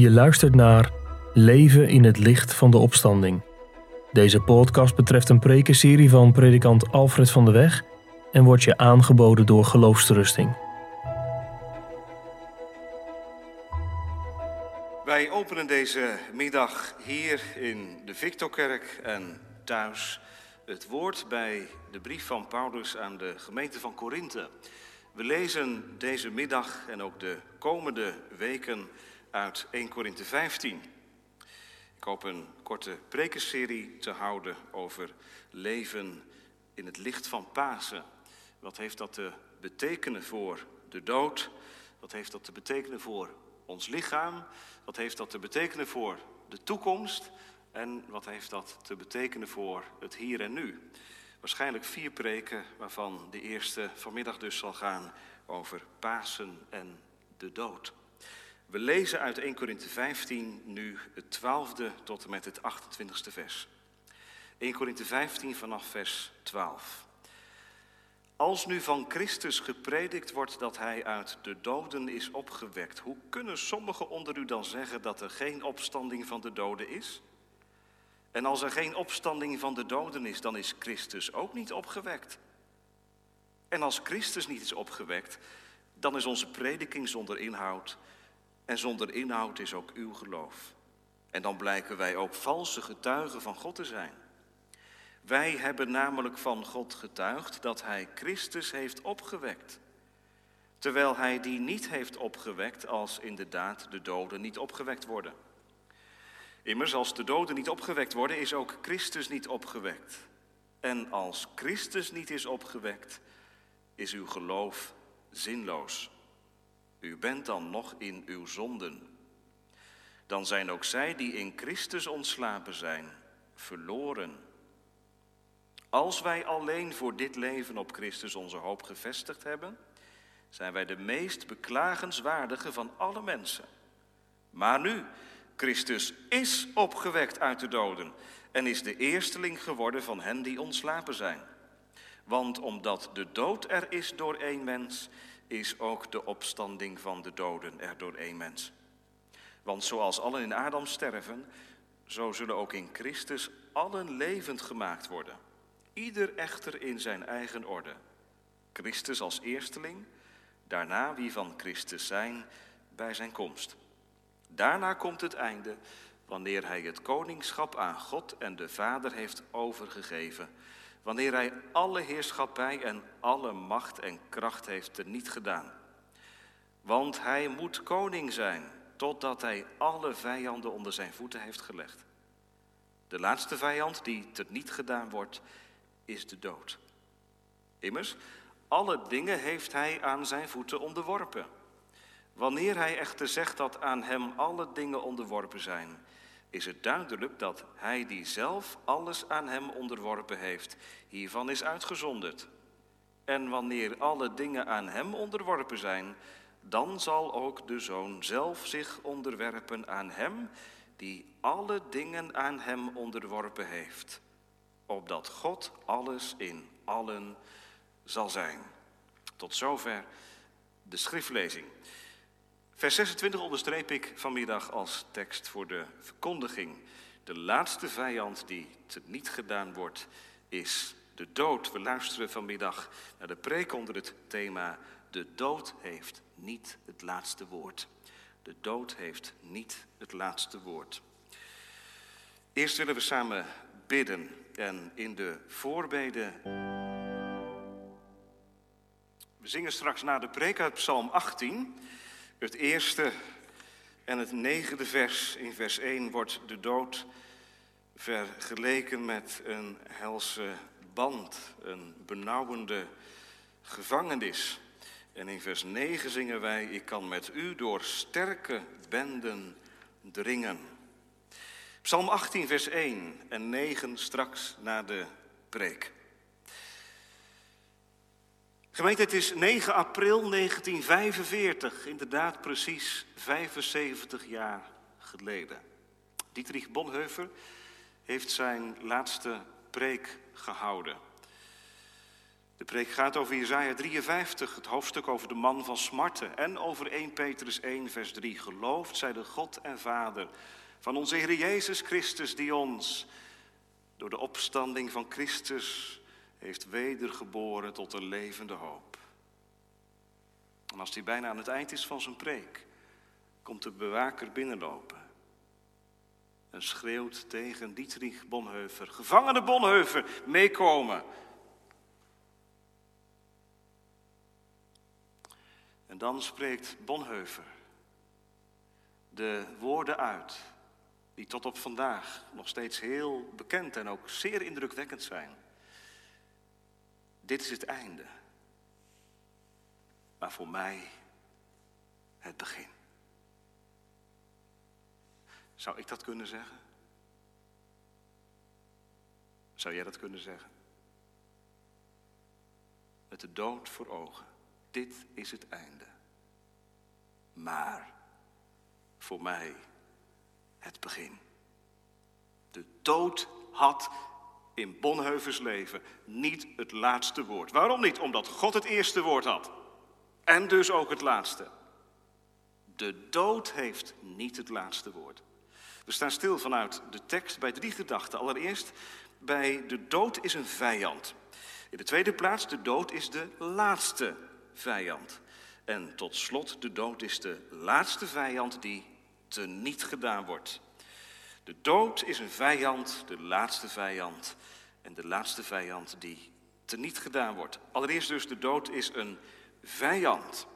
Je luistert naar Leven in het licht van de opstanding. Deze podcast betreft een prekenserie van predikant Alfred van de Weg en wordt je aangeboden door Geloofsterusting. Wij openen deze middag hier in de Victorkerk en thuis het woord bij de brief van Paulus aan de gemeente van Korinthe. We lezen deze middag en ook de komende weken uit 1 Korinthe 15. Ik hoop een korte prekenserie te houden over leven in het licht van Pasen. Wat heeft dat te betekenen voor de dood? Wat heeft dat te betekenen voor ons lichaam? Wat heeft dat te betekenen voor de toekomst? En wat heeft dat te betekenen voor het hier en nu? Waarschijnlijk vier preken, waarvan de eerste vanmiddag dus zal gaan over Pasen en de dood. We lezen uit 1 Korinthe 15 nu het 12e tot en met het 28e vers. 1 Korinthe 15 vanaf vers 12. Als nu van Christus gepredikt wordt dat hij uit de doden is opgewekt, hoe kunnen sommigen onder u dan zeggen dat er geen opstanding van de doden is? En als er geen opstanding van de doden is, dan is Christus ook niet opgewekt. En als Christus niet is opgewekt, dan is onze prediking zonder inhoud. En zonder inhoud is ook uw geloof. En dan blijken wij ook valse getuigen van God te zijn. Wij hebben namelijk van God getuigd dat Hij Christus heeft opgewekt. Terwijl Hij die niet heeft opgewekt als inderdaad de doden niet opgewekt worden. Immers, als de doden niet opgewekt worden, is ook Christus niet opgewekt. En als Christus niet is opgewekt, is uw geloof zinloos. U bent dan nog in uw zonden. Dan zijn ook zij die in Christus ontslapen zijn, verloren. Als wij alleen voor dit leven op Christus onze hoop gevestigd hebben, zijn wij de meest beklagenswaardige van alle mensen. Maar nu, Christus is opgewekt uit de doden en is de eersteling geworden van hen die ontslapen zijn. Want omdat de dood er is door één mens, is ook de opstanding van de doden er door één mens. Want zoals allen in Adam sterven, zo zullen ook in Christus allen levend gemaakt worden. Ieder echter in zijn eigen orde. Christus als eersteling, daarna wie van Christus zijn bij zijn komst. Daarna komt het einde, wanneer hij het koningschap aan God en de Vader heeft overgegeven wanneer hij alle heerschappij en alle macht en kracht heeft teniet gedaan. Want hij moet koning zijn totdat hij alle vijanden onder zijn voeten heeft gelegd. De laatste vijand die teniet gedaan wordt, is de dood. Immers, alle dingen heeft hij aan zijn voeten onderworpen. Wanneer hij echter zegt dat aan hem alle dingen onderworpen zijn, is het duidelijk dat hij die zelf alles aan hem onderworpen heeft, hiervan is uitgezonderd. En wanneer alle dingen aan hem onderworpen zijn, dan zal ook de zoon zelf zich onderwerpen aan hem die alle dingen aan hem onderworpen heeft, opdat God alles in allen zal zijn. Tot zover de schriftlezing. Vers 26 onderstreep ik vanmiddag als tekst voor de verkondiging. De laatste vijand die te niet gedaan wordt, is de dood. We luisteren vanmiddag naar de preek onder het thema De dood heeft niet het laatste woord. De dood heeft niet het laatste woord. Eerst willen we samen bidden en in de voorbeden. We zingen straks na de preek uit Psalm 18. Het eerste en het negende vers in vers 1 wordt de dood vergeleken met een helse band, een benauwende gevangenis. En in vers 9 zingen wij, ik kan met u door sterke benden dringen. Psalm 18, vers 1 en 9 straks na de preek. Gemeente, het is 9 april 1945, inderdaad precies 75 jaar geleden. Dietrich Bonhoeffer heeft zijn laatste preek gehouden. De preek gaat over Jesaja 53, het hoofdstuk over de man van smarten. En over 1 Petrus 1, vers 3. Geloofd zij de God en Vader van onze Heer Jezus Christus, die ons door de opstanding van Christus heeft wedergeboren tot een levende hoop. En als hij bijna aan het eind is van zijn preek, komt de bewaker binnenlopen en schreeuwt tegen Dietrich Bonhoeffer: Gevangene Bonhoeffer, meekomen. En dan spreekt Bonhoeffer de woorden uit die tot op vandaag nog steeds heel bekend en ook zeer indrukwekkend zijn. Dit is het einde, maar voor mij het begin. Zou ik dat kunnen zeggen? Zou jij dat kunnen zeggen? Met de dood voor ogen. Dit is het einde. Maar voor mij het begin. De dood had in Bonheuvers leven niet het laatste woord. Waarom niet? Omdat God het eerste woord had. En dus ook het laatste. De dood heeft niet het laatste woord. We staan stil vanuit de tekst bij drie gedachten. Allereerst, bij de dood is een vijand. In de tweede plaats, de dood is de laatste vijand. En tot slot, de dood is de laatste vijand die teniet gedaan wordt. De dood is een vijand, de laatste vijand. En de laatste vijand die teniet gedaan wordt. Allereerst dus, de dood is een vijand.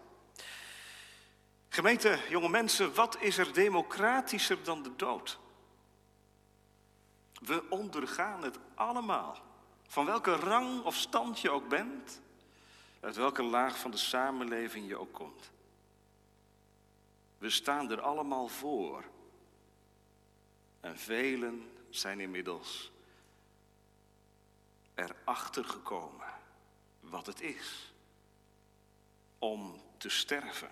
Gemeente, jonge mensen, wat is er democratischer dan de dood? We ondergaan het allemaal. Van welke rang of stand je ook bent, uit welke laag van de samenleving je ook komt. We staan er allemaal voor. En velen zijn inmiddels erachter gekomen wat het is om te sterven.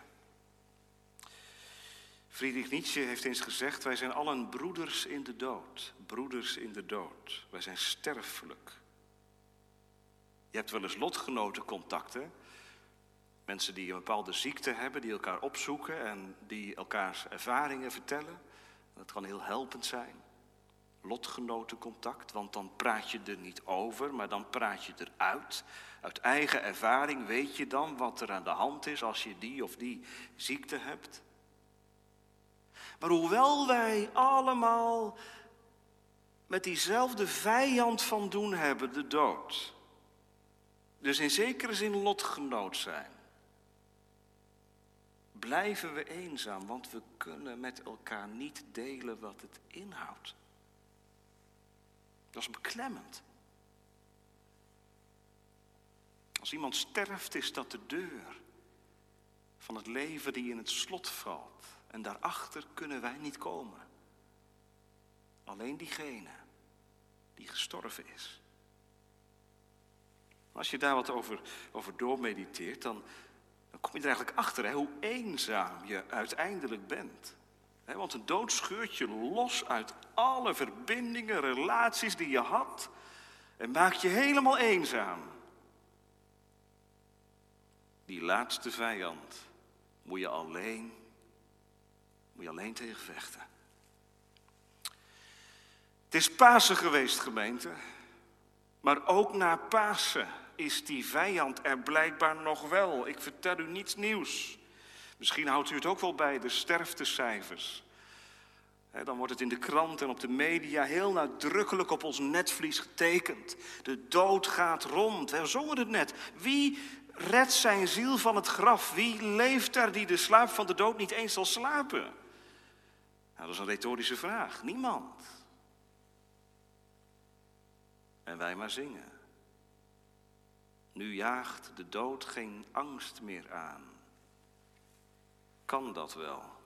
Friedrich Nietzsche heeft eens gezegd: Wij zijn allen broeders in de dood. Broeders in de dood. Wij zijn sterfelijk. Je hebt wel eens lotgenotencontacten. Mensen die een bepaalde ziekte hebben, die elkaar opzoeken en die elkaars ervaringen vertellen. Dat kan heel helpend zijn. Lotgenotencontact, want dan praat je er niet over, maar dan praat je eruit. Uit eigen ervaring weet je dan wat er aan de hand is als je die of die ziekte hebt. Maar hoewel wij allemaal met diezelfde vijand van doen hebben, de dood. Dus in zekere zin lotgenoot zijn. Blijven we eenzaam, want we kunnen met elkaar niet delen wat het inhoudt. Dat is beklemmend. Als iemand sterft, is dat de deur van het leven die in het slot valt. En daarachter kunnen wij niet komen. Alleen diegene die gestorven is. Als je daar wat over, over doormediteert, dan, dan kom je er eigenlijk achter hè, hoe eenzaam je uiteindelijk bent. want een dood scheurt je los uit alle verbindingen, relaties die je had en maakt je helemaal eenzaam. Die laatste vijand moet je alleen moet je alleen tegen vechten. Het is Pasen geweest, gemeente. Maar ook na Pasen is die vijand er blijkbaar nog wel. Ik vertel u niets nieuws. Misschien houdt u het ook wel bij, de sterftecijfers. Dan wordt het in de krant en op de media heel nadrukkelijk op ons netvlies getekend. De dood gaat rond. We zongen het net. Wie redt zijn ziel van het graf? Wie leeft er die de slaap van de dood niet eens zal slapen? Nou, dat is een retorische vraag. Niemand. En wij maar zingen. Nu jaagt de dood geen angst meer aan. Kan dat wel?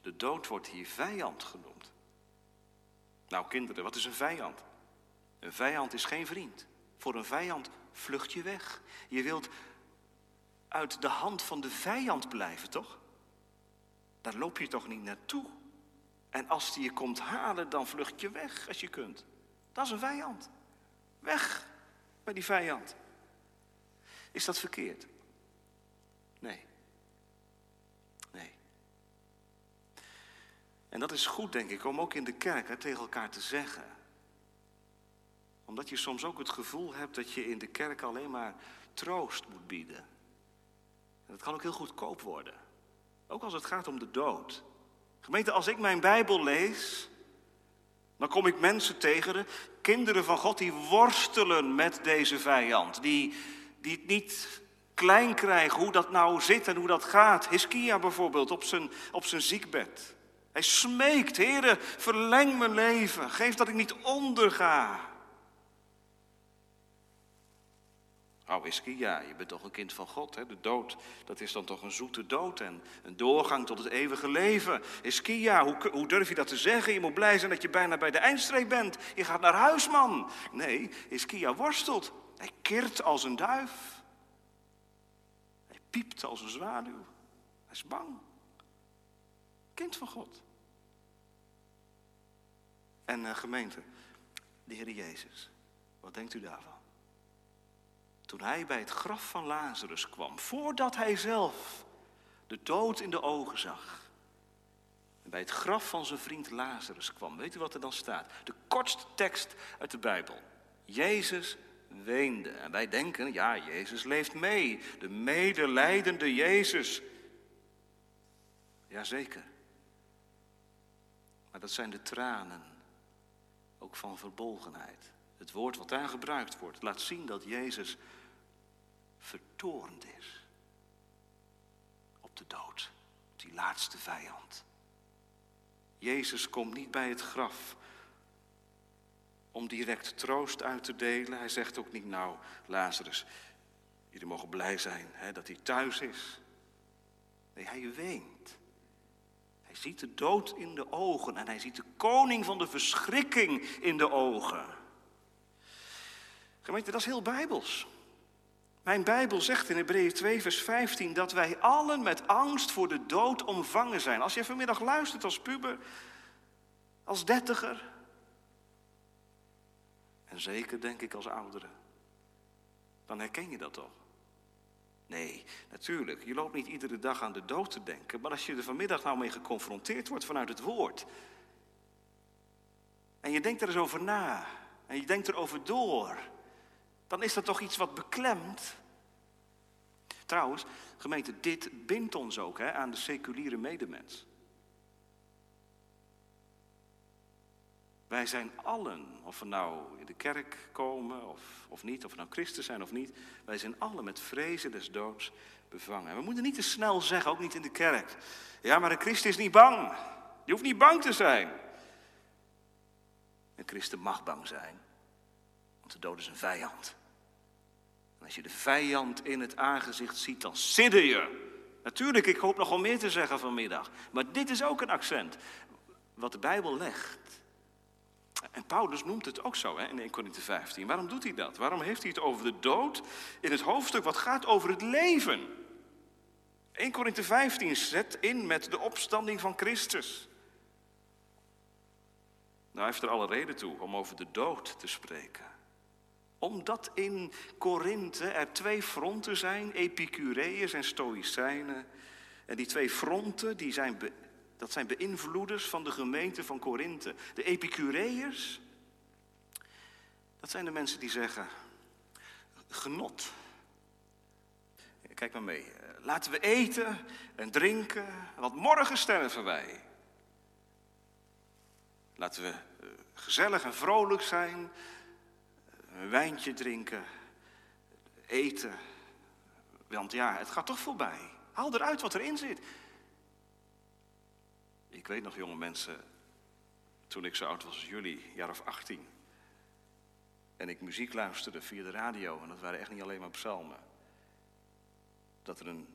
De dood wordt hier vijand genoemd. Nou, kinderen, wat is een vijand? Een vijand is geen vriend. Voor een vijand vlucht je weg. Je wilt uit de hand van de vijand blijven, toch? Daar loop je toch niet naartoe? En als die je komt halen, dan vlucht je weg als je kunt. Dat is een vijand. Weg bij die vijand. Is dat verkeerd? Nee. Nee. En dat is goed, denk ik, om ook in de kerk hè, tegen elkaar te zeggen. Omdat je soms ook het gevoel hebt dat je in de kerk alleen maar troost moet bieden. En dat kan ook heel goedkoop worden. Ook als het gaat om de dood. Gemeente, als ik mijn Bijbel lees, dan kom ik mensen tegen, kinderen van God, die worstelen met deze vijand. Die, die het niet klein krijgen hoe dat nou zit en hoe dat gaat. Hiskia bijvoorbeeld op zijn, op zijn ziekbed. Hij smeekt, Heere, verleng mijn leven. Geef dat ik niet onderga. Oh, Iskia, je bent toch een kind van God. Hè? De dood, dat is dan toch een zoete dood en een doorgang tot het eeuwige leven. Iskia, hoe, hoe durf je dat te zeggen? Je moet blij zijn dat je bijna bij de eindstreep bent. Je gaat naar huis, man. Nee, Iskia worstelt. Hij kirt als een duif. Hij piept als een zwaluw. Hij is bang. Kind van God. En uh, gemeente, de Heer Jezus, wat denkt u daarvan? Toen hij bij het graf van Lazarus kwam, voordat hij zelf de dood in de ogen zag. En bij het graf van zijn vriend Lazarus kwam. Weet u wat er dan staat? De kortste tekst uit de Bijbel. Jezus weende. En wij denken, ja, Jezus leeft mee. De medelijdende Jezus. Jazeker. Maar dat zijn de tranen, ook van verbolgenheid. Het woord wat daar gebruikt wordt, laat zien dat Jezus vertoornd is op de dood, op die laatste vijand. Jezus komt niet bij het graf om direct troost uit te delen. Hij zegt ook niet, nou, Lazarus, jullie mogen blij zijn hè, dat hij thuis is. Nee, hij weent. Hij ziet de dood in de ogen en hij ziet de koning van de verschrikking in de ogen. Gemeente, dat is heel bijbels. Mijn Bijbel zegt in Hebreeën 2, vers 15 dat wij allen met angst voor de dood omvangen zijn. Als je vanmiddag luistert als puber, als dertiger, en zeker denk ik als oudere, dan herken je dat toch? Nee, natuurlijk, je loopt niet iedere dag aan de dood te denken, maar als je er vanmiddag nou mee geconfronteerd wordt vanuit het woord, en je denkt er eens over na, en je denkt erover door, dan is dat toch iets wat beklemt. Trouwens, gemeente, dit bindt ons ook hè, aan de seculiere medemens. Wij zijn allen, of we nou in de kerk komen of, of niet, of we nou christen zijn of niet, wij zijn allen met vrezen des doods bevangen. En we moeten niet te snel zeggen, ook niet in de kerk. Ja, maar een christen is niet bang. Je hoeft niet bang te zijn. Een christen mag bang zijn, want de dood is een vijand. En als je de vijand in het aangezicht ziet, dan sidder je. Natuurlijk, ik hoop nog wel meer te zeggen vanmiddag. Maar dit is ook een accent. Wat de Bijbel legt. En Paulus noemt het ook zo hè, in 1 Corinthië 15. Waarom doet hij dat? Waarom heeft hij het over de dood in het hoofdstuk wat gaat over het leven? 1 Corinthië 15 zet in met de opstanding van Christus. Nou, hij heeft er alle reden toe om over de dood te spreken omdat in Korinthe er twee fronten zijn, Epicureërs en Stoïcijnen. En die twee fronten, die zijn dat zijn beïnvloeders van de gemeente van Korinthe. De Epicureërs, dat zijn de mensen die zeggen, genot. Kijk maar mee. Laten we eten en drinken, want morgen sterven wij. Laten we eh, gezellig en vrolijk zijn, een wijntje drinken, eten. Want ja, het gaat toch voorbij. Haal eruit wat erin zit. Ik weet nog, jonge mensen, toen ik zo oud was als jullie, jaar of 18. En ik muziek luisterde via de radio, en dat waren echt niet alleen maar psalmen. Dat er een,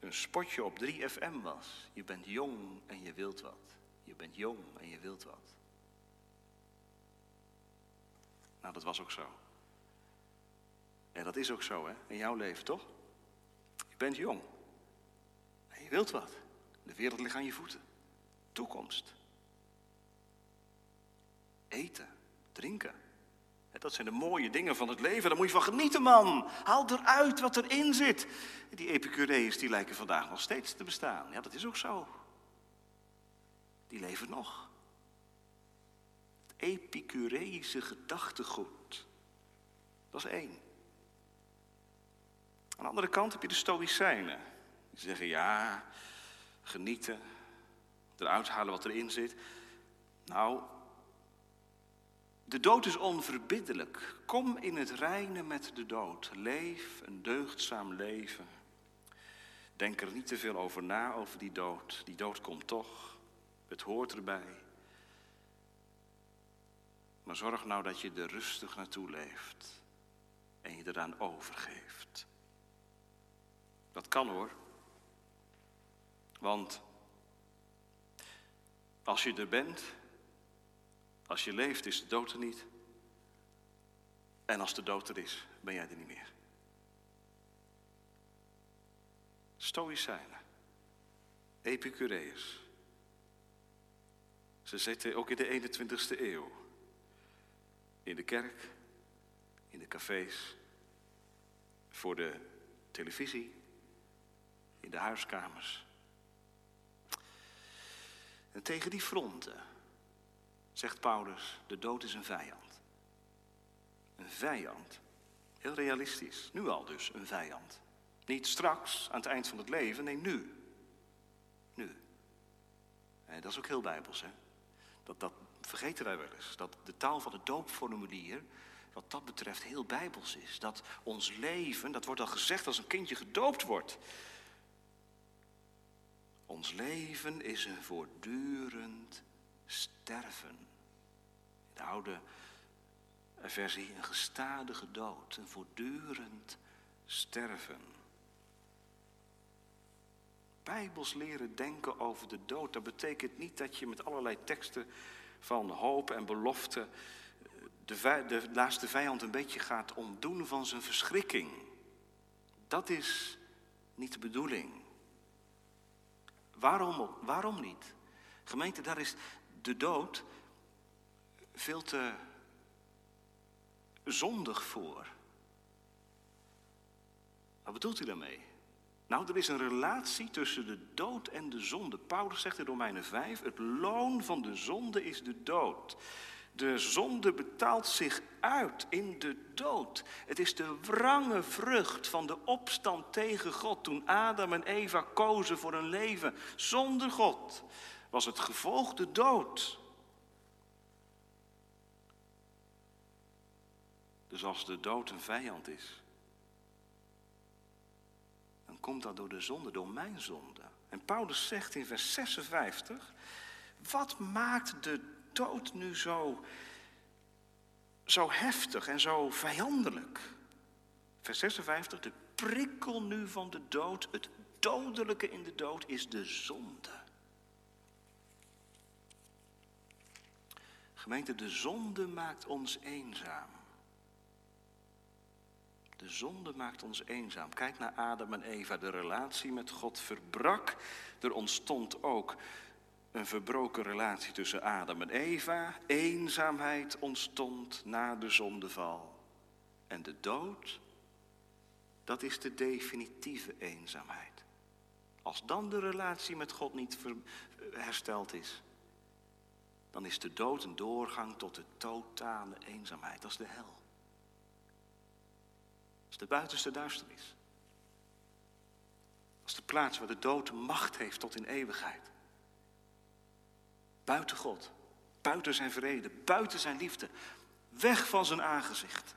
een spotje op 3FM was. Je bent jong en je wilt wat. Je bent jong en je wilt wat. Nou, dat was ook zo. En dat is ook zo, hè, in jouw leven, toch? Je bent jong. Je wilt wat. De wereld ligt aan je voeten. Toekomst. Eten, drinken. Dat zijn de mooie dingen van het leven. Daar moet je van genieten, man. Haal eruit wat erin zit. Die Epicureërs die lijken vandaag nog steeds te bestaan. Ja, dat is ook zo. Die leven nog. Het Epicureïsche gedachtegoed. Dat is één. Aan de andere kant heb je de Stoïcijnen. Die zeggen ja, genieten, eruit halen wat erin zit. Nou, de dood is onverbiddelijk. Kom in het reine met de dood. Leef een deugdzaam leven. Denk er niet te veel over na, over die dood. Die dood komt toch. Het hoort erbij. Maar zorg nou dat je er rustig naartoe leeft. En je eraan overgeeft. Dat kan hoor. Want als je er bent, als je leeft, is de dood er niet. En als de dood er is, ben jij er niet meer. Stoïcijnen, Epicureërs. Ze zitten ook in de 21ste eeuw. In de kerk, in de cafés, voor de televisie, in de huiskamers. En tegen die fronten zegt Paulus, de dood is een vijand. Een vijand. Heel realistisch. Nu al dus een vijand. Niet straks, aan het eind van het leven, nee, nu. Nu. En dat is ook heel bijbels, hè. Dat, dat vergeten wij wel eens. Dat de taal van het doopformulier, wat dat betreft, heel bijbels is. Dat ons leven, dat wordt al gezegd als een kindje gedoopt wordt. Ons leven is een voortdurend sterven. In de oude versie een gestadige dood, een voortdurend sterven. Bijbels leren denken over de dood, dat betekent niet dat je met allerlei teksten van hoop en belofte de, de laatste vijand een beetje gaat ontdoen van zijn verschrikking. Dat is niet de bedoeling. Waarom, waarom niet? Gemeente, daar is de dood veel te zondig voor. Wat bedoelt u daarmee? Nou, er is een relatie tussen de dood en de zonde. Paulus zegt in Romeinen 5, het loon van de zonde is de dood. De zonde betaalt zich uit in de dood. Het is de wrange vrucht van de opstand tegen God toen Adam en Eva kozen voor een leven zonder God. Was het gevolg de dood. Dus als de dood een vijand is, dan komt dat door de zonde, door mijn zonde. En Paulus zegt in vers 56, wat maakt de dood nu zo, zo heftig en zo vijandelijk? Vers 56, de prikkel nu van de dood, het dodelijke in de dood is de zonde. Gemeente, de zonde maakt ons eenzaam. De zonde maakt ons eenzaam. Kijk naar Adam en Eva. De relatie met God verbrak. Er ontstond ook een verbroken relatie tussen Adam en Eva. Eenzaamheid ontstond na de zondeval. En de dood, dat is de definitieve eenzaamheid. Als dan de relatie met God niet hersteld is, dan is de dood een doorgang tot de totale eenzaamheid. Dat is de hel. Dat is de buitenste duisternis. Dat is de plaats waar de dood macht heeft tot in eeuwigheid. Buiten God, buiten zijn vrede, buiten zijn liefde, weg van zijn aangezicht.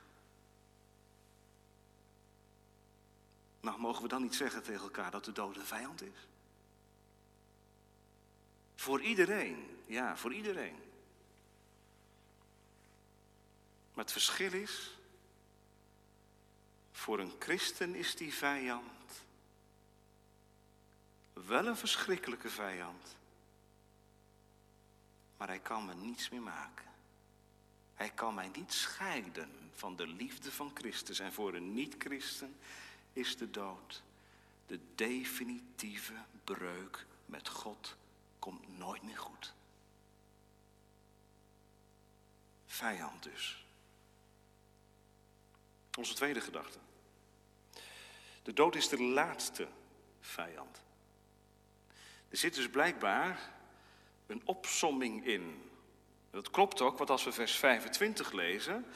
Nou, mogen we dan niet zeggen tegen elkaar dat de dood een vijand is? Voor iedereen, ja, voor iedereen. Maar het verschil is, voor een christen is die vijand wel een verschrikkelijke vijand. Maar hij kan me niets meer maken. Hij kan mij niet scheiden van de liefde van Christus. En voor een niet-christen is de dood de definitieve breuk met God komt nooit meer goed. Vijand dus. Onze tweede gedachte. De dood is de laatste vijand. Er zit dus blijkbaar een opsomming in. Dat klopt ook, want als we vers 25 lezen,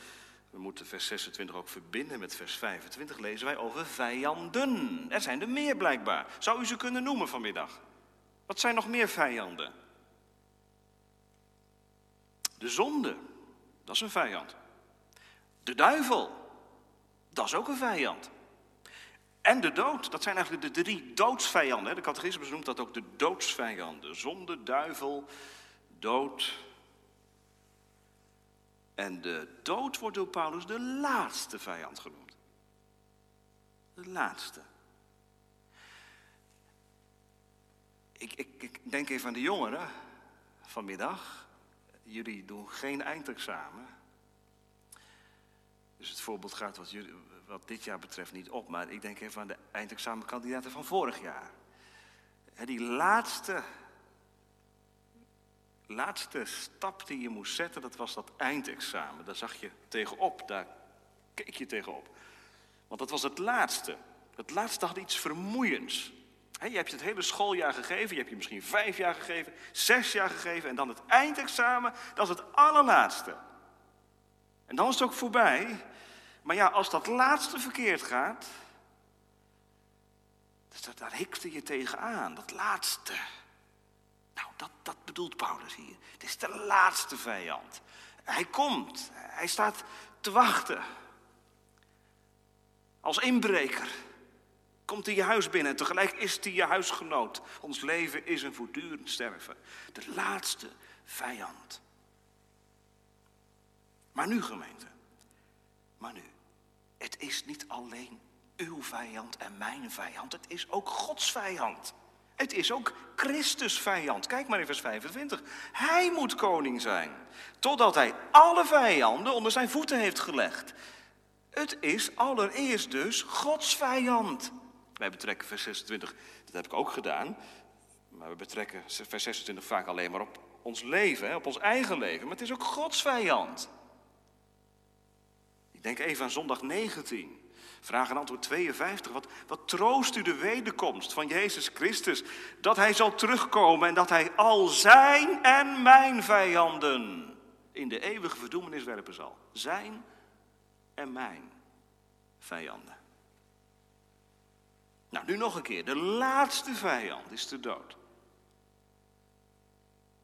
we moeten vers 26 ook verbinden met vers 25, lezen wij over vijanden. Er zijn er meer blijkbaar. Zou u ze kunnen noemen vanmiddag? Wat zijn nog meer vijanden? De zonde, dat is een vijand. De duivel, dat is ook een vijand. En de dood, dat zijn eigenlijk de drie doodsvijanden. De catechismus noemt dat ook de doodsvijanden. Zonde, duivel, dood. En de dood wordt door Paulus de laatste vijand genoemd. De laatste. Ik, ik, ik denk even aan de jongeren vanmiddag. Jullie doen geen eindexamen. Dus het voorbeeld gaat wat, wat dit jaar betreft niet op. Maar ik denk even aan de eindexamenkandidaten van vorig jaar. Die laatste, laatste stap die je moest zetten, dat was dat eindexamen. Daar zag je tegenop, daar keek je tegenop. Want dat was het laatste. Het laatste had iets vermoeiends. je hebt je het hele schooljaar gegeven, je hebt je misschien vijf jaar gegeven, zes jaar gegeven en dan het eindexamen, dat is het allerlaatste. En dan is het ook voorbij. Maar ja, als dat laatste verkeerd gaat, dus daar hikte je tegenaan, dat laatste. Nou, dat, dat bedoelt Paulus hier. Het is de laatste vijand. Hij komt, hij staat te wachten. Als inbreker komt hij je huis binnen en tegelijk is hij je huisgenoot. Ons leven is een voortdurend sterven. De laatste vijand. Maar nu, gemeente, maar nu, het is niet alleen uw vijand en mijn vijand, het is ook Gods vijand. Het is ook Christus vijand. Kijk maar in vers 25. Hij moet koning zijn, totdat hij alle vijanden onder zijn voeten heeft gelegd. Het is allereerst dus Gods vijand. Wij betrekken vers 26, dat heb ik ook gedaan, maar we betrekken vers 26 vaak alleen maar op ons leven, op ons eigen leven. Maar het is ook Gods vijand. Denk even aan zondag 19. Vraag en antwoord 52. Wat, wat troost u de wederkomst van Jezus Christus? Dat Hij zal terugkomen en dat Hij al zijn en mijn vijanden in de eeuwige verdoemenis werpen zal. Zijn en mijn vijanden. Nou, nu nog een keer. De laatste vijand is de dood.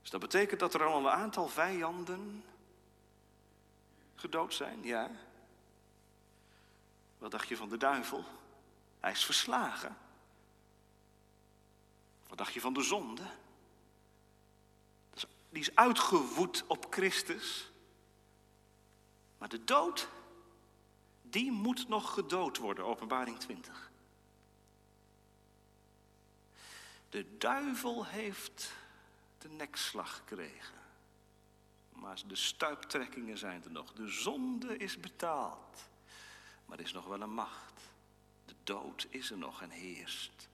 Dus dat betekent dat er al een aantal vijanden gedood zijn, ja. Wat dacht je van de duivel? Hij is verslagen. Wat dacht je van de zonde? Die is uitgewoed op Christus. Maar de dood, die moet nog gedood worden, openbaring 20. De duivel heeft de nekslag gekregen. Maar de stuiptrekkingen zijn er nog. De zonde is betaald. Maar er is nog wel een macht. De dood is er nog en heerst.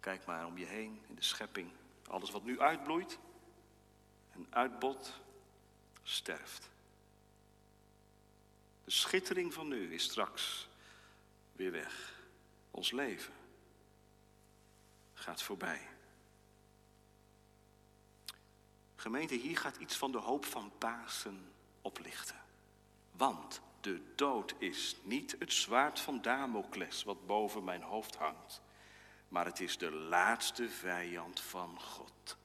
Kijk maar om je heen in de schepping. Alles wat nu uitbloeit en uitbot, sterft. De schittering van nu is straks weer weg. Ons leven gaat voorbij. Gemeente, hier gaat iets van de hoop van Pasen oplichten. Want de dood is niet het zwaard van Damocles wat boven mijn hoofd hangt, maar het is de laatste vijand van God.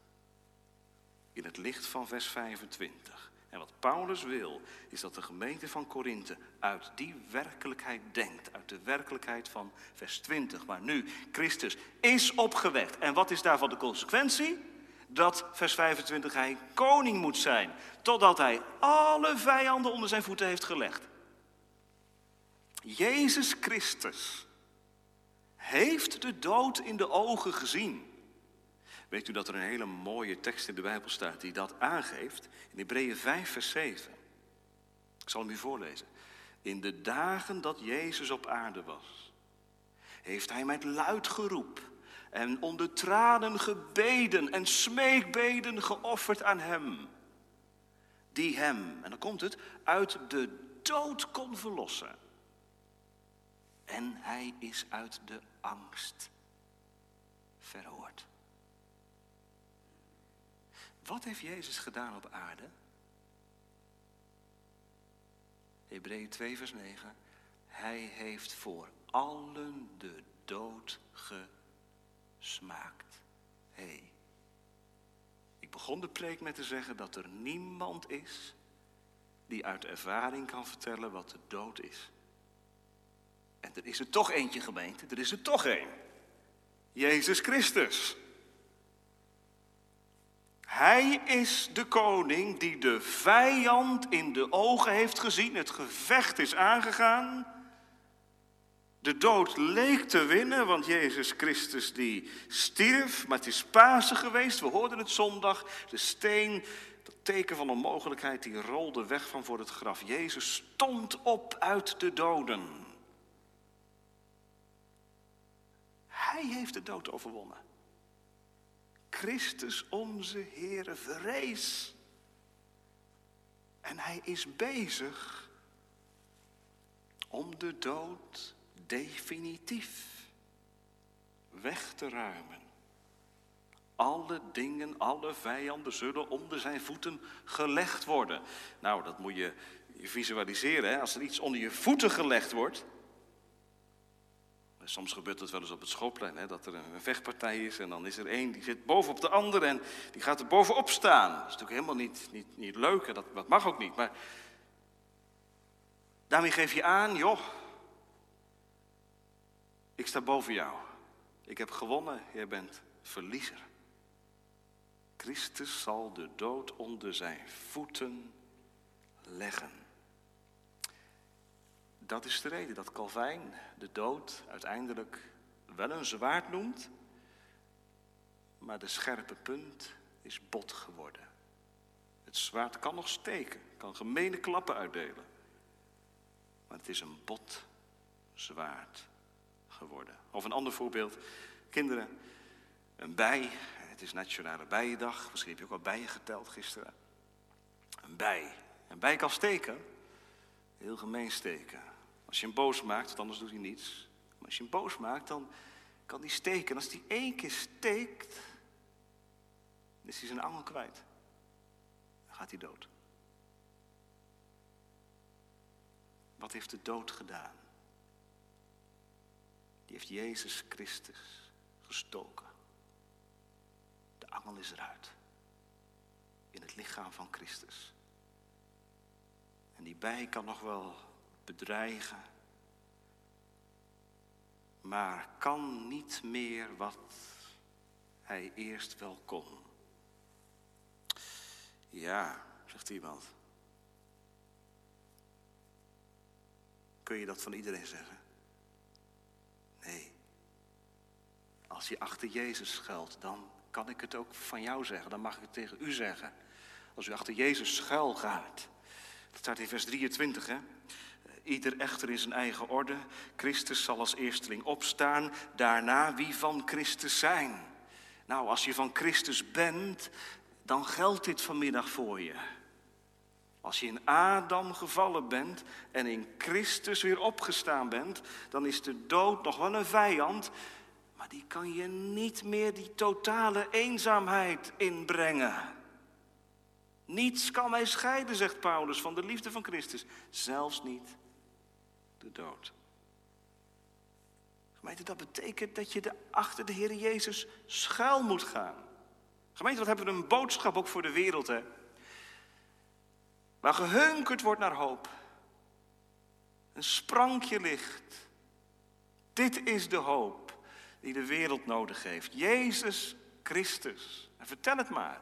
In het licht van vers 25. En wat Paulus wil, is dat de gemeente van Korinthe uit die werkelijkheid denkt. Uit de werkelijkheid van vers 20. Maar nu, Christus is opgewekt. En wat is daarvan de consequentie? Dat, vers 25, hij koning moet zijn. Totdat hij alle vijanden onder zijn voeten heeft gelegd. Jezus Christus heeft de dood in de ogen gezien. Weet u dat er een hele mooie tekst in de Bijbel staat die dat aangeeft? In Hebreeën 5, vers 7. Ik zal hem u voorlezen. In de dagen dat Jezus op aarde was, heeft hij met luid geroep en onder tranen gebeden en smeekbeden geofferd aan hem. Die hem, en dan komt het, uit de dood kon verlossen. En hij is uit de angst verhoord. Wat heeft Jezus gedaan op aarde? Hebreeën 2, vers 9. Hij heeft voor allen de dood gesmaakt. Hé. Hey. Ik begon de preek met te zeggen dat er niemand is die uit ervaring kan vertellen wat de dood is. En er is er toch eentje gemeente, er is er toch één. Jezus Christus. Hij is de koning die de vijand in de ogen heeft gezien. Het gevecht is aangegaan. De dood leek te winnen, want Jezus Christus die stierf, maar het is Pasen geweest. We hoorden het zondag. De steen, dat teken van onmogelijkheid, die rolde weg van voor het graf. Jezus stond op uit de doden. Hij heeft de dood overwonnen. Christus onze Heere verrees. En hij is bezig om de dood definitief weg te ruimen. Alle dingen, alle vijanden zullen onder zijn voeten gelegd worden. Nou, dat moet je visualiseren. Hè? Als er iets onder je voeten gelegd wordt, Soms gebeurt het wel eens op het schoolplein, hè, dat er een vechtpartij is en dan is er één die zit bovenop de ander en die gaat er bovenop staan. Dat is natuurlijk helemaal niet, niet, niet leuk en dat, dat mag ook niet. Maar daarmee geef je aan, joh, ik sta boven jou. Ik heb gewonnen, jij bent verliezer. Christus zal de dood onder zijn voeten Dat is de reden dat Calvijn de dood uiteindelijk wel een zwaard noemt, maar de scherpe punt is bot geworden. Het zwaard kan nog steken, kan gemene klappen uitdelen, maar het is een bot zwaard geworden. Of een ander voorbeeld, kinderen, een bij, het is Nationale Bijendag, misschien heb je ook wel bijen geteld gisteren. Een bij, een bij kan steken, heel gemeen steken. Als je hem boos maakt, want anders doet hij niets. Maar als je hem boos maakt, dan kan hij steken. En als hij één keer steekt, is hij zijn angel kwijt. Dan gaat hij dood. Wat heeft de dood gedaan? Die heeft Jezus Christus gestoken. De angel is eruit. In het lichaam van Christus. En die bij kan nog wel bedreigen, maar kan niet meer wat hij eerst wel kon. Ja, zegt iemand. Kun je dat van iedereen zeggen? Nee. Als je achter Jezus schuilt, dan kan ik het ook van jou zeggen. Dan mag ik het tegen u zeggen. Als u achter Jezus schuil gaat. Dat staat in vers 23, hè? Ieder echter in zijn eigen orde. Christus zal als eersteling opstaan. Daarna wie van Christus zijn. Nou, als je van Christus bent, dan geldt dit vanmiddag voor je. Als je in Adam gevallen bent en in Christus weer opgestaan bent, dan is de dood nog wel een vijand, maar die kan je niet meer die totale eenzaamheid inbrengen. Niets kan mij scheiden, zegt Paulus, van de liefde van Christus, zelfs niet de dood. Gemeente, dat betekent dat je de, achter de Heer Jezus schuil moet gaan. Gemeente, wat hebben we een boodschap ook voor de wereld, hè? Waar gehunkerd wordt naar hoop. Een sprankje licht. Dit is de hoop die de wereld nodig heeft. Jezus Christus. En vertel het maar.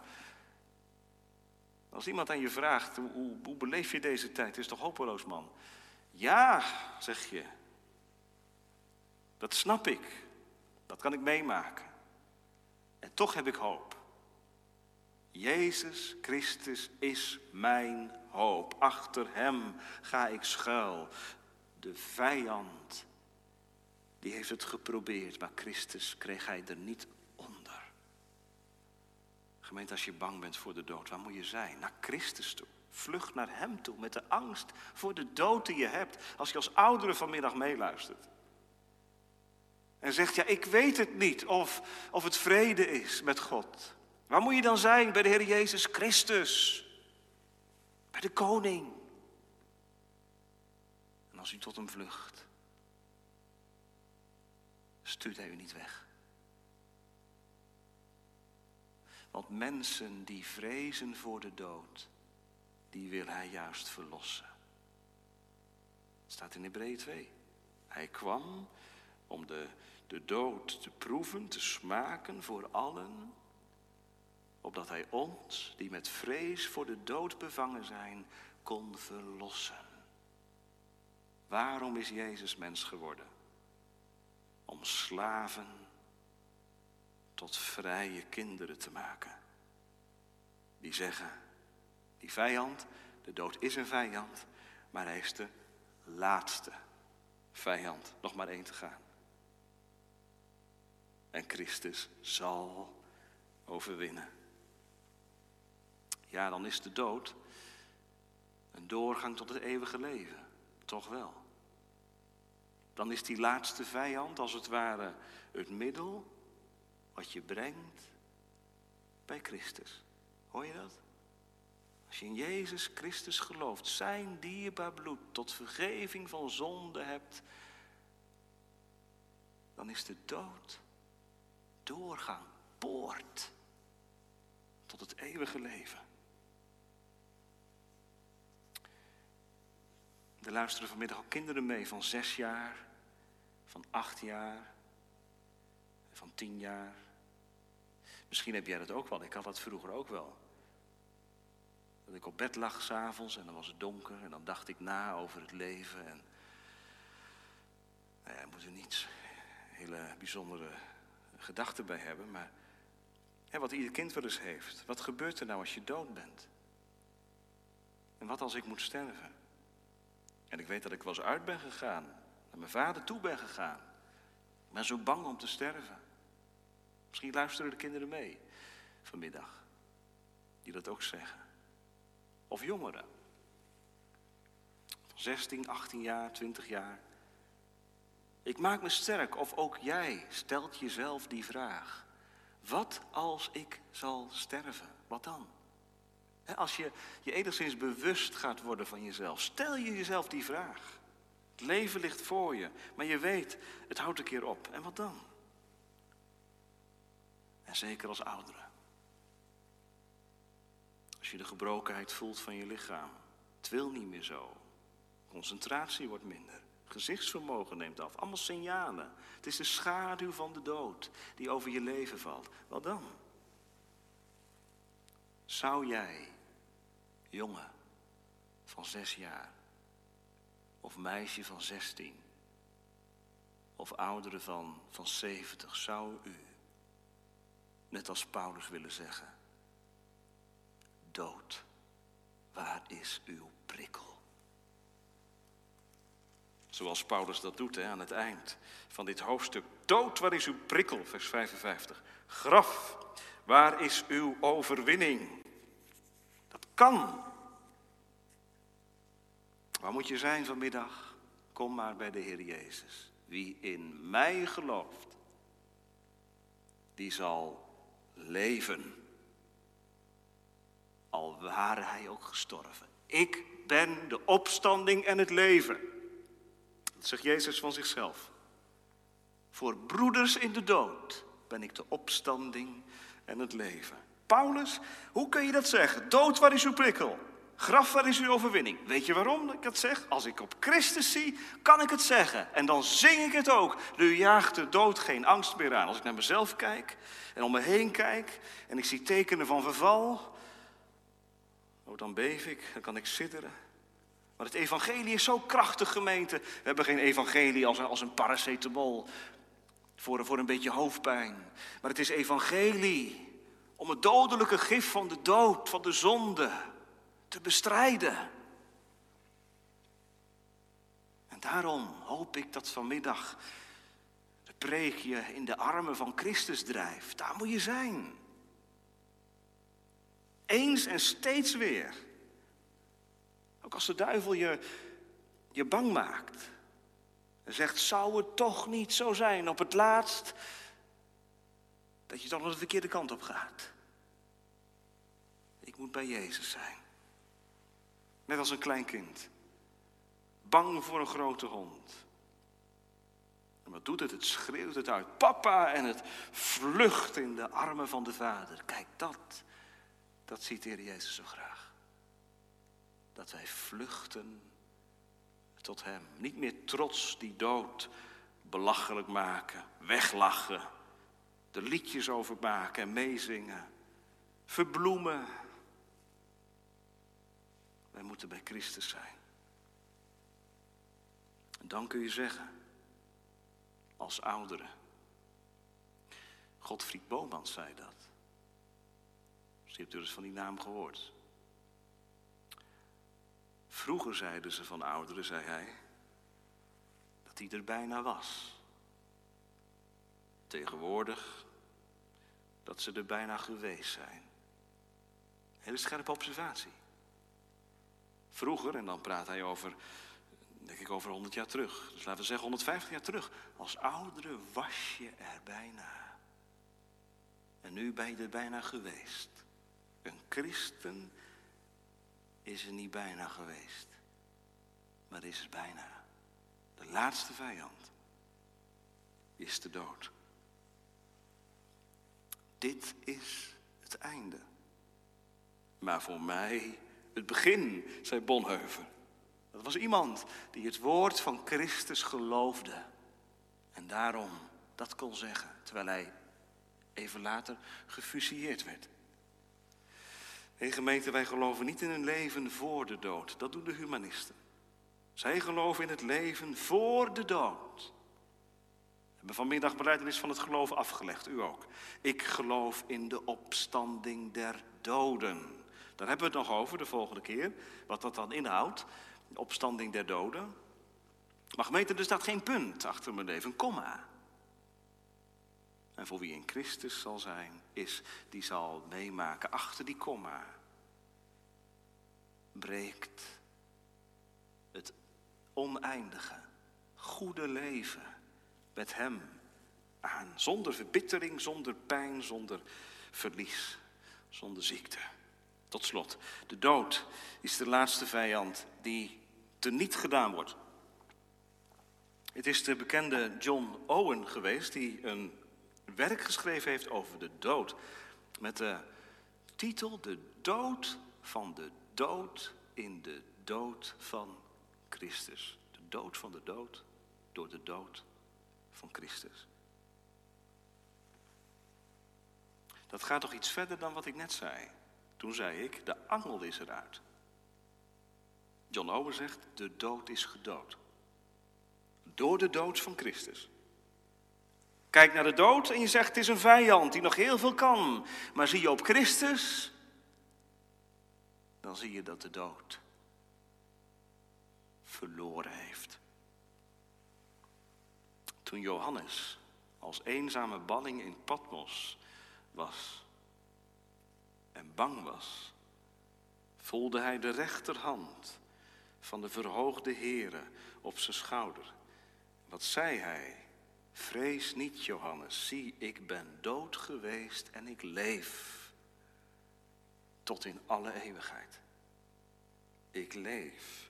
Als iemand aan je vraagt, hoe, hoe, beleef je deze tijd? Het is toch hopeloos, man? Ja, zeg je. Dat snap ik. Dat kan ik meemaken. En toch heb ik hoop. Jezus Christus is mijn hoop. Achter Hem ga ik schuil. De vijand, die heeft het geprobeerd, maar Christus kreeg hij er niet onder. Gemeente, als je bang bent voor de dood, waar moet je zijn? Naar Christus toe. Vlucht naar Hem toe met de angst voor de dood die je hebt als je als oudere vanmiddag meeluistert. en zegt, ja, ik weet het niet of, of het vrede is met God. Waar moet je dan zijn? Bij de Heer Jezus Christus. Bij de koning. En als u tot hem vlucht, stuurt hij u niet weg. Want mensen die vrezen voor de dood, die wil hij juist verlossen. Het staat in Hebreeën 2. Hij kwam om de, de dood te proeven, te smaken voor allen, opdat hij ons, die met vrees voor de dood bevangen zijn, kon verlossen. Waarom is Jezus mens geworden? Om slaven tot vrije kinderen te maken. Die zeggen, die vijand, de dood is een vijand, maar hij is de laatste vijand, nog maar één te gaan. En Christus zal overwinnen. Ja, dan is de dood een doorgang tot het eeuwige leven. Toch wel. Dan is die laatste vijand als het ware het middel wat je brengt bij Christus. Hoor je dat? Als je in Jezus Christus gelooft, zijn dierbaar bloed tot vergeving van zonde hebt, dan is de dood doorgang, poort tot het eeuwige leven. Er luisteren vanmiddag al kinderen mee van zes jaar, van acht jaar, van tien jaar. Misschien heb jij dat ook wel, ik had dat vroeger ook wel. Dat ik op bed lag s'avonds en dan was het donker en dan dacht ik na over het leven. En nou ja, moet er niets hele bijzondere gedachten bij hebben, maar hè, wat ieder kind wel eens heeft. Wat gebeurt er nou als je dood bent? En wat als ik moet sterven? En ik weet dat ik wel eens uit ben gegaan, naar mijn vader toe ben gegaan. Ik ben zo bang om te sterven. Misschien luisteren de kinderen mee vanmiddag, die dat ook zeggen. Of jongeren. Van 16, 18 jaar, 20 jaar. Ik maak me sterk, of ook jij stelt jezelf die vraag. Wat als ik zal sterven? Wat dan? Als je je enigszins bewust gaat worden van jezelf, stel je jezelf die vraag. Het leven ligt voor je, maar je weet, het houdt een keer op. En wat dan? En zeker als ouderen. Als je de gebrokenheid voelt van je lichaam. Het wil niet meer zo. Concentratie wordt minder. Gezichtsvermogen neemt af. Allemaal signalen. Het is de schaduw van de dood die over je leven valt. Wat dan? Zou jij, jongen van zes jaar, of meisje van zestien, of oudere van, van zeventig, zou u, net als Paulus willen zeggen, dood, waar is uw prikkel? Zoals Paulus dat doet hè, aan het eind van dit hoofdstuk. Dood, waar is uw prikkel? Vers 55. Graf, waar is uw overwinning? Dat kan. Waar moet je zijn vanmiddag? Kom maar bij de Heer Jezus. Wie in mij gelooft, die zal leven. Al ware hij ook gestorven. Ik ben de opstanding en het leven. Dat zegt Jezus van zichzelf. Voor broeders in de dood ben ik de opstanding en het leven. Paulus, hoe kun je dat zeggen? Dood, waar is uw prikkel? Graf, waar is uw overwinning? Weet je waarom ik dat zeg? Als ik op Christus zie, kan ik het zeggen. En dan zing ik het ook. Nu jaagt de dood geen angst meer aan. Als ik naar mezelf kijk en om me heen kijk en ik zie tekenen van verval, oh, dan beef ik, dan kan ik sidderen. Maar het evangelie is zo krachtig, gemeente. We hebben geen evangelie als, als een paracetamol voor, voor een beetje hoofdpijn. Maar het is evangelie om het dodelijke gif van de dood, van de zonde, te bestrijden. En daarom hoop ik dat vanmiddag de preek je in de armen van Christus drijft. Daar moet je zijn. Eens en steeds weer. Ook als de duivel je, je bang maakt. En zegt, zou het toch niet zo zijn op het laatst dat je nog de verkeerde kant op gaat? Ik moet bij Jezus zijn. Net als een klein kind. Bang voor een grote hond. En wat doet het? Het schreeuwt het uit. Papa! En het vlucht in de armen van de vader. Kijk, dat, dat ziet de Heer Jezus zo graag. Dat wij vluchten tot Hem. Niet meer trots die dood belachelijk maken, weglachen, er liedjes over maken en meezingen, verbloemen. Wij moeten bij Christus zijn. En dan kun je zeggen, als ouderen. Godfried Bomans zei dat. Ze hebt dus van die naam gehoord. Vroeger zeiden ze van ouderen, zei hij, dat hij er bijna was. Tegenwoordig dat ze er bijna geweest zijn. Hele scherpe observatie. Vroeger, en dan praat hij over, denk ik over 100 jaar terug. Dus laten we zeggen 150 jaar terug. Als oudere was je er bijna. En nu ben je er bijna geweest. Een christen is er niet bijna geweest, maar is er bijna. De laatste vijand is de dood. Dit is het einde. Maar voor mij het begin, zei Bonheuver. Dat was iemand die het woord van Christus geloofde. En daarom dat kon zeggen, terwijl hij even later gefusilleerd werd. Hé gemeente, wij geloven niet in een leven voor de dood. Dat doen de humanisten. Zij geloven in het leven voor de dood. We hebben vanmiddag beleidenis van het geloof afgelegd, u ook. Ik geloof in de opstanding der doden. Daar hebben we het nog over de volgende keer, wat dat dan inhoudt. Opstanding der doden. Maar gemeente, er staat geen punt achter mijn leven, komma. En voor wie in Christus zal zijn, is, die zal meemaken achter die komma. Breekt het oneindige, goede leven met Hem aan. Zonder verbittering, zonder pijn, zonder verlies, zonder ziekte. Tot slot, de dood is de laatste vijand die teniet gedaan wordt. Het is de bekende John Owen geweest die een werk geschreven heeft over de dood. Met de titel De dood van de dood in de dood van Christus. De dood van de dood door de dood van Christus. Dat gaat toch iets verder dan wat ik net zei. Toen zei ik, de angel is eruit. John Owen zegt, de dood is gedood. Door de dood van Christus. Kijk naar de dood en je zegt, het is een vijand die nog heel veel kan. Maar zie je op Christus, dan zie je dat de dood verloren heeft. Toen Johannes als eenzame balling in Patmos was, en bang was, voelde hij de rechterhand van de verhoogde Heere op zijn schouder. Wat zei hij? Vrees niet, Johannes, zie, ik ben dood geweest en ik leef tot in alle eeuwigheid. Ik leef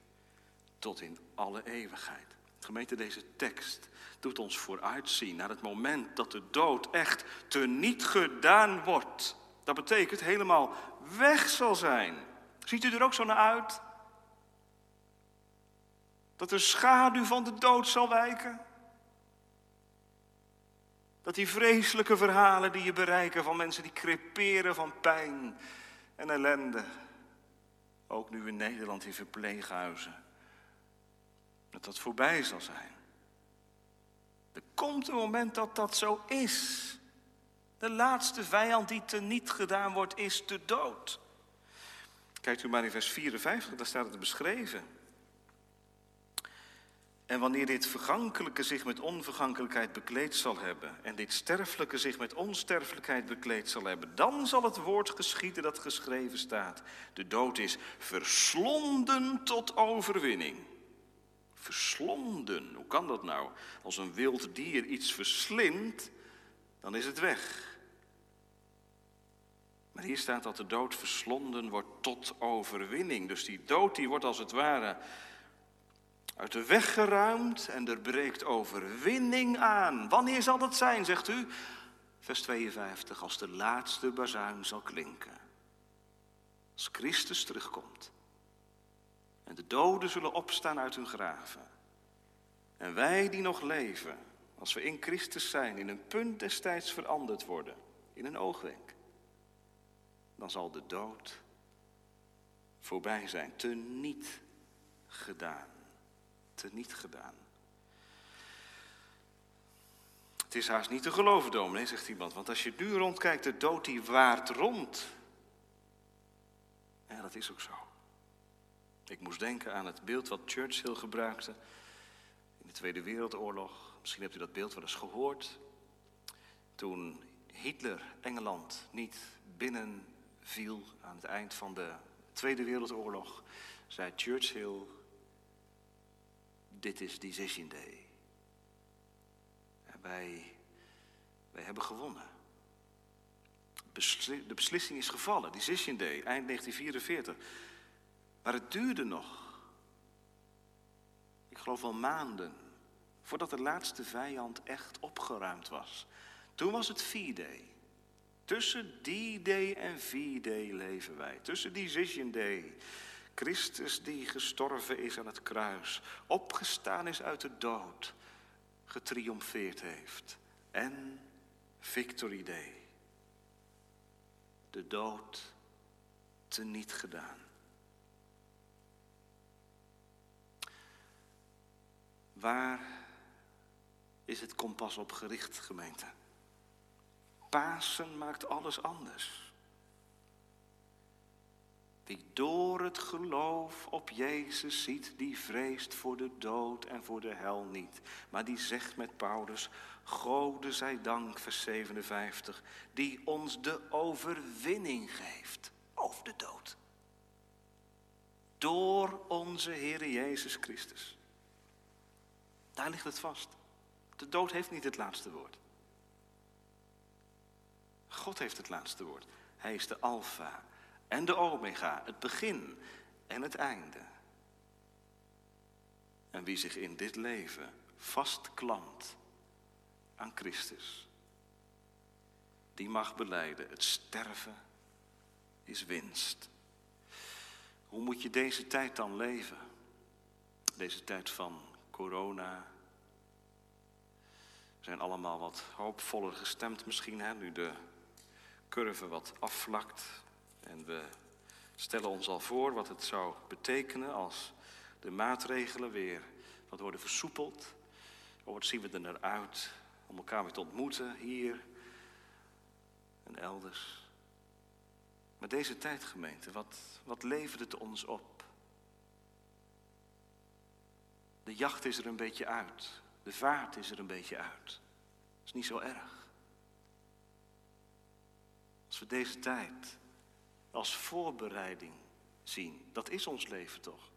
tot in alle eeuwigheid. Gemeente, deze tekst doet ons vooruitzien naar het moment dat de dood echt teniet gedaan wordt. Dat betekent helemaal weg zal zijn. Ziet u er ook zo naar uit? Dat de schaduw van de dood zal wijken? Dat die vreselijke verhalen die je bereiken van mensen die creperen van pijn en ellende, ook nu in Nederland in verpleeghuizen, dat dat voorbij zal zijn. Er komt een moment dat dat zo is. De laatste vijand die teniet gedaan wordt, is de dood. Kijkt u maar in vers 54, daar staat het beschreven. En wanneer dit vergankelijke zich met onvergankelijkheid bekleed zal hebben, en dit sterfelijke zich met onsterfelijkheid bekleed zal hebben, dan zal het woord geschieden dat geschreven staat. De dood is verslonden tot overwinning. Verslonden. Hoe kan dat nou? Als een wild dier iets verslindt, dan is het weg. Maar hier staat dat de dood verslonden wordt tot overwinning. Dus die dood die wordt als het ware uit de weg geruimd en er breekt overwinning aan. Wanneer zal dat zijn, zegt u? Vers 52, als de laatste bazuin zal klinken. Als Christus terugkomt. En de doden zullen opstaan uit hun graven. En wij die nog leven, als we in Christus zijn, in een punt destijds veranderd worden, in een oogwenk, dan zal de dood voorbij zijn, te niet gedaan. Te niet gedaan. Het is haast niet te geloven, dominee, zegt iemand. Want als je nu rondkijkt, de dood die waart rond. Ja, dat is ook zo. Ik moest denken aan het beeld wat Churchill gebruikte in de Tweede Wereldoorlog. Misschien hebt u dat beeld wel eens gehoord. Toen Hitler Engeland niet binnenviel aan het eind van de Tweede Wereldoorlog, zei Churchill: Dit is Decision Day. wij, wij hebben gewonnen. de beslissing is gevallen, Decision Day, eind 1944. Maar het duurde nog. Ik geloof wel maanden. Voordat de laatste vijand echt opgeruimd was. Toen was het V-Day. Tussen die day en V-Day leven wij. Tussen Decision Day. Christus die gestorven is aan het kruis. Opgestaan is uit de dood. Getriomfeerd heeft. En Victory Day. De dood teniet gedaan. Waar is het kompas op gericht, gemeente? Pasen maakt alles anders. Wie door het geloof op Jezus ziet, die vreest voor de dood en voor de hel niet. Maar die zegt met Paulus, Gode zij dank, vers 57, die ons de overwinning geeft over de dood. Door onze Heer Jezus Christus. Daar ligt het vast. De dood heeft niet het laatste woord. God heeft het laatste woord. Hij is de Alpha en de Omega, het begin en het einde. En wie zich in dit leven vastklampt aan Christus, die mag beleiden, het sterven is winst. Hoe moet je deze tijd dan leven? Deze tijd van corona. We zijn allemaal wat hoopvoller gestemd misschien, hè, nu de curve wat afvlakt. En we stellen ons al voor wat het zou betekenen als de maatregelen weer wat worden versoepeld. Of wat zien we er naar uit om elkaar weer te ontmoeten hier en elders. Maar deze tijdgemeente, wat, wat levert het ons op? De jacht is er een beetje uit. De vaart is er een beetje uit. Dat is niet zo erg. Als we deze tijd als voorbereiding zien, dat is ons leven toch?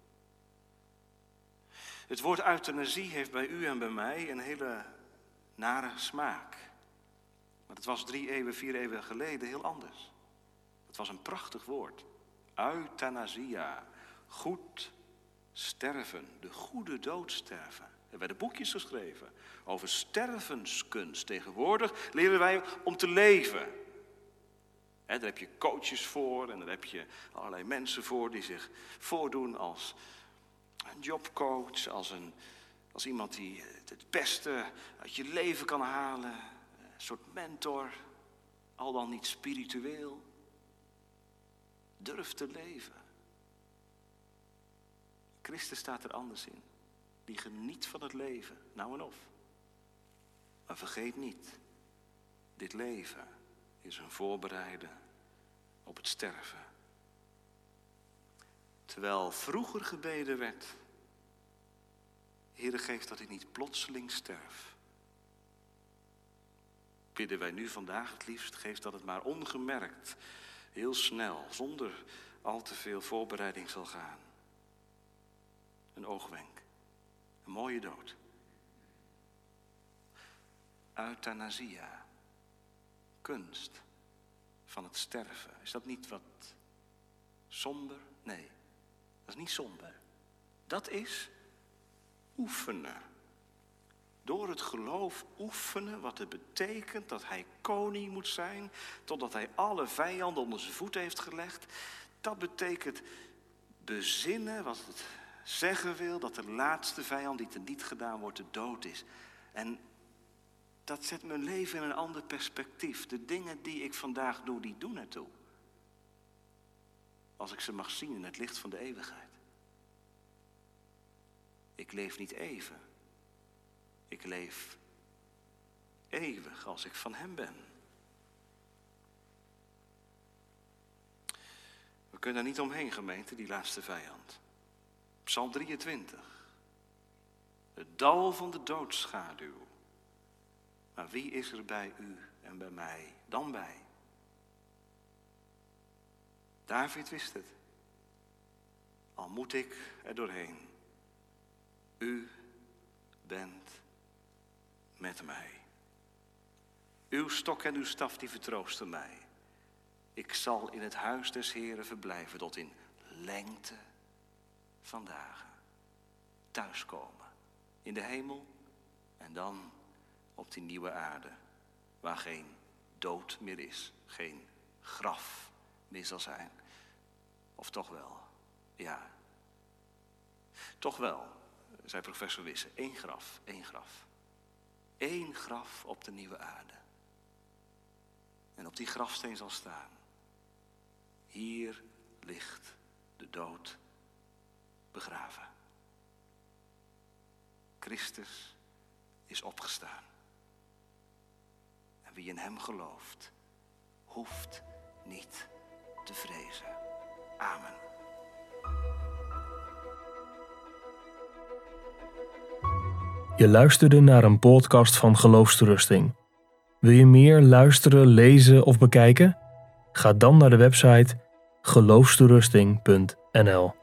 Het woord euthanasie heeft bij u en bij mij een hele nare smaak. Maar het was drie eeuwen, vier eeuwen geleden heel anders. Het was een prachtig woord. Euthanasia. Goed sterven, de goede dood sterven. Er werden boekjes geschreven over stervenskunst. Tegenwoordig leren wij om te leven. He, daar heb je coaches voor en daar heb je allerlei mensen voor die zich voordoen als een jobcoach, als, een, als iemand die het beste uit je leven kan halen, een soort mentor, al dan niet spiritueel. Durf te leven. Christus staat er anders in. Die geniet van het leven, nou en of. Maar vergeet niet, dit leven is een voorbereiden op het sterven. Terwijl vroeger gebeden werd, Heere geef dat ik niet plotseling sterf. Bidden wij nu vandaag het liefst, geef dat het maar ongemerkt, heel snel, zonder al te veel voorbereiding zal gaan. Een oogwenk, een mooie dood. Euthanasia. Kunst van het sterven. Is dat niet wat somber? Nee, dat is niet somber. Dat is oefenen. Door het geloof oefenen wat het betekent dat hij koning moet zijn, totdat hij alle vijanden onder zijn voet heeft gelegd. Dat betekent bezinnen wat het zeggen wil dat de laatste vijand die te niet gedaan wordt, de dood is. En dat zet mijn leven in een ander perspectief. De dingen die ik vandaag doe, die doen ertoe. Als ik ze mag zien in het licht van de eeuwigheid. Ik leef niet even. Ik leef eeuwig als ik van Hem ben. We kunnen er niet omheen, gemeente, die laatste vijand. Psalm 23. Het dal van de doodschaduw. Maar wie is er bij u en bij mij dan bij? David wist het. Al moet ik er doorheen. U bent met mij. Uw stok en uw staf die vertroosten mij. Ik zal in het huis des Heren verblijven tot in lengte van dagen. Thuiskomen in de hemel en dan op die nieuwe aarde, waar geen dood meer is, geen graf meer zal zijn. Of toch wel, ja. Toch wel, zei professor Wisse, één graf, één graf. Eén graf op de nieuwe aarde. En op die grafsteen zal staan. Hier ligt de dood begraven. Christus is opgestaan. Wie in Hem gelooft, hoeft niet te vrezen. Amen. Je luisterde naar een podcast van Geloofsterusting. Wil je meer luisteren, lezen of bekijken? Ga dan naar de website geloofsterusting.nl.